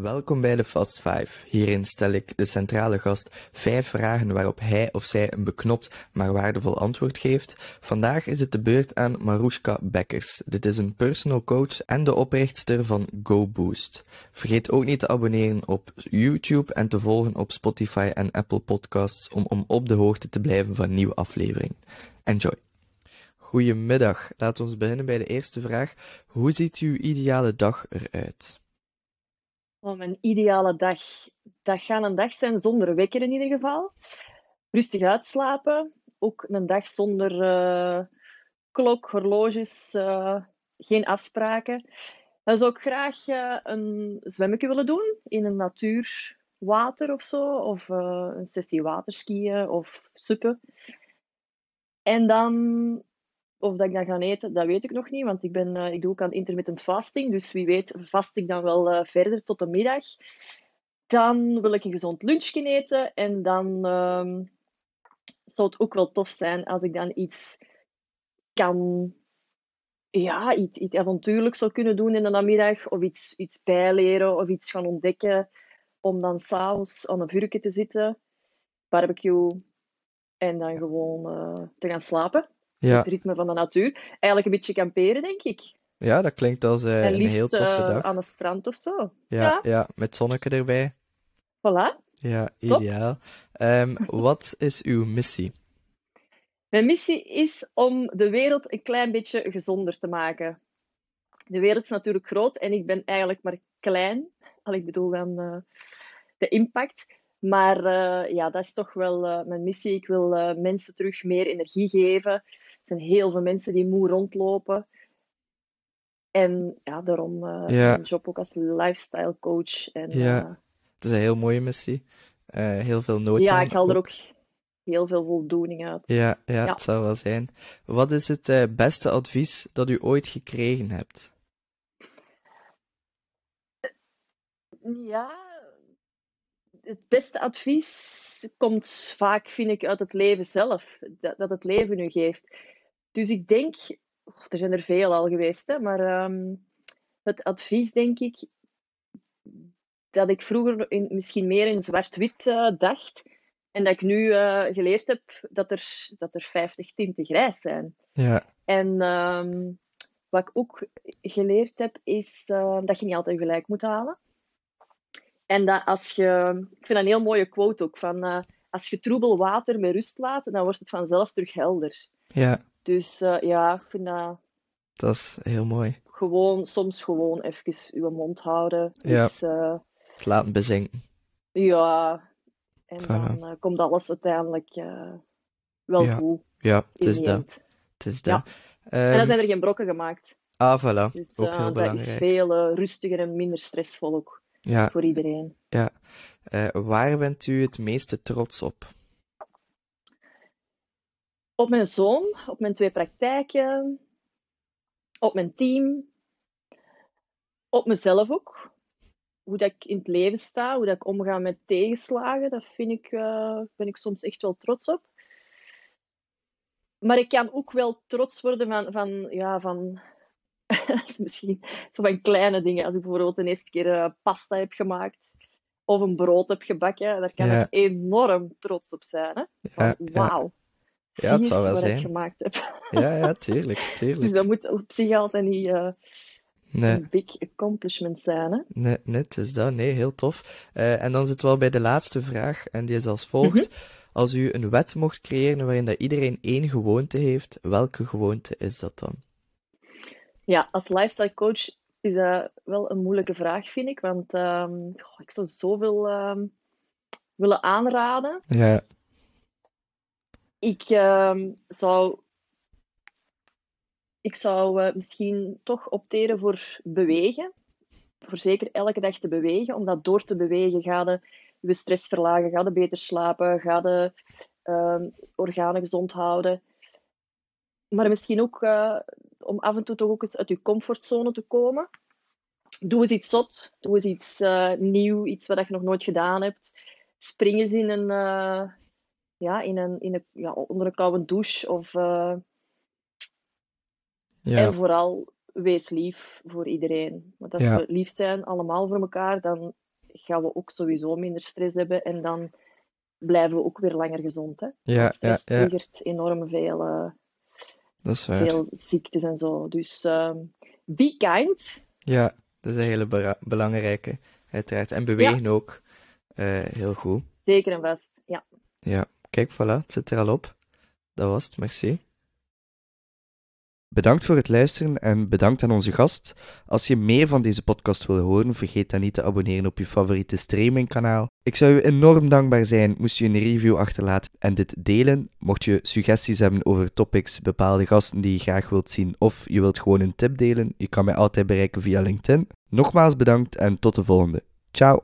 Welkom bij de Fast 5. Hierin stel ik de centrale gast vijf vragen waarop hij of zij een beknopt maar waardevol antwoord geeft. Vandaag is het de beurt aan Marushka Bekkers. Dit is een personal coach en de oprichtster van GoBoost. Vergeet ook niet te abonneren op YouTube en te volgen op Spotify en Apple Podcasts om, om op de hoogte te blijven van nieuwe afleveringen. Enjoy! Goedemiddag. Laten we beginnen bij de eerste vraag. Hoe ziet uw ideale dag eruit? Oh, mijn ideale dag. Dat gaat een dag zijn zonder wekker in ieder geval. Rustig uitslapen. Ook een dag zonder uh, klok, horloges, uh, geen afspraken. Dan zou ik graag uh, een zwemmetje willen doen in een natuurwater of zo. Of een sessie waterskiën of suppen. En dan of dat ik dan ga eten, dat weet ik nog niet, want ik, ben, uh, ik doe ook aan intermittent fasting. Dus wie weet vast ik dan wel uh, verder tot de middag. Dan wil ik een gezond lunchje eten. En dan um, zou het ook wel tof zijn als ik dan iets kan... Ja, iets, iets avontuurlijks zou kunnen doen in de namiddag. Of iets, iets bijleren of iets gaan ontdekken. Om dan s'avonds aan een vuurtje te zitten. Barbecue. En dan gewoon uh, te gaan slapen Ja, het ritme van de natuur. Eigenlijk een beetje kamperen, denk ik. ja dat klinkt als eh, en een heel toffe eh, dag. aan het strand of zo. Ja, ja. ja, met zonneke erbij. Voilà. Ja, ideaal. Ehm, wat is uw missie? Mijn missie is om de wereld een klein beetje gezonder te maken. De wereld is natuurlijk groot en ik ben eigenlijk maar klein. Al ik bedoel dan eh, de impact. Maar ja, dat is toch wel mijn missie. Ik wil mensen terug meer energie geven. Er zijn heel veel mensen die moe rondlopen. En ja, daarom eh, Ja. mijn job ook als lifestyle coach. En, Ja. eh, Het is een heel mooie missie. Eh, heel veel nood ja, ik haal er ook heel veel voldoening uit. Ja, ja, Ja. het zal wel zijn. Wat is het beste advies dat u ooit gekregen hebt? Ja, het beste advies komt vaak, vind ik, uit het leven zelf. Dat, dat het leven u geeft. Dus ik denk, oh, er zijn er veel al geweest, hè, maar ehm, het advies, denk ik, dat ik vroeger in, misschien meer in zwart-wit eh, dacht. En dat ik nu eh, geleerd heb dat er, dat er 50 tinten grijs zijn. Ja, En ehm, wat ik ook geleerd heb, is eh, dat je niet altijd gelijk moet halen. En dat als je, ik vind dat een heel mooie quote ook, van als je troebel water met rust laat, dan wordt het vanzelf terug helder. ja, Dus eh, ja, ik vind dat dat is heel mooi. gewoon, soms gewoon even je mond houden. Ja. Eh, Het laten bezinken. ja, en Voilà. dan eh, komt alles uiteindelijk eh, wel Ja. goed Ja, het is dat. Het is Ja. dat. En Ehm, dan zijn er geen brokken gemaakt. ah, voilà. Dus Ook heel dat is veel rustiger en minder stressvol ook Ja, voor iedereen. ja. Waar bent u het meeste trots op? Op mijn zoon, op mijn twee praktijken, op mijn team, op mezelf ook. Hoe dat ik in het leven sta, hoe dat ik omga met tegenslagen, dat vind ik, eh, ben ik soms echt wel trots op. Maar ik kan ook wel trots worden van, van, ja, van misschien zo van kleine dingen. Als ik bijvoorbeeld de eerste keer eh, pasta heb gemaakt of een brood heb gebakken, daar kan Ja. ik enorm trots op zijn. Hè? Ja, Van, ja. wauw. Ja, het zou wel ik zijn. gemaakt heb. Ja, ja, tuurlijk, Dus tuurlijk. dat moet op zich altijd niet eh, Nee, een big accomplishment zijn. Hè? nee, het is dat. Nee, heel tof. Eh, en dan zitten we al bij de laatste vraag, en die is als volgt. Mhm. Als u een wet mocht creëren waarin dat iedereen één gewoonte heeft, welke gewoonte is dat dan? Ja, als lifestyle coach is dat wel een moeilijke vraag, vind ik. Want ehm, goh, ik zou zoveel ehm, willen aanraden. Ja, Ik ehm, zou, ik zou eh, misschien toch opteren voor bewegen. Voor zeker elke dag te bewegen. Omdat door te bewegen ga je je stress verlagen, ga je beter slapen, ga je ehm, organen gezond houden. Maar misschien ook eh, om af en toe toch ook eens uit je comfortzone te komen. Doe eens iets zot, doe eens iets eh, nieuw, iets wat je nog nooit gedaan hebt. Spring eens in een, ja, in een, in een, ja, onder een koude douche. Of, eh, ja, En vooral wees lief voor iedereen. Want als Ja. we lief zijn, allemaal voor elkaar, dan gaan we ook sowieso minder stress hebben en dan blijven we ook weer langer gezond. Hè? Ja, stress ja, triggert enorm veel, eh, Dat is waar. veel ziektes en zo. Dus ehm, be kind. Ja, dat is een hele belangrijke, uiteraard. En bewegen ook. Eh, heel goed. Zeker en vast. Ja. Ja, kijk, voilà, het zit er al op. Dat was het, merci. Bedankt voor het luisteren en bedankt aan onze gast. Als je meer van deze podcast wil horen, vergeet dan niet te abonneren op je favoriete streamingkanaal. Ik zou je enorm dankbaar zijn moest je een review achterlaten en dit delen. Mocht je suggesties hebben over topics, bepaalde gasten die je graag wilt zien of je wilt gewoon een tip delen, je kan mij altijd bereiken via LinkedIn. Nogmaals bedankt en tot de volgende. Ciao!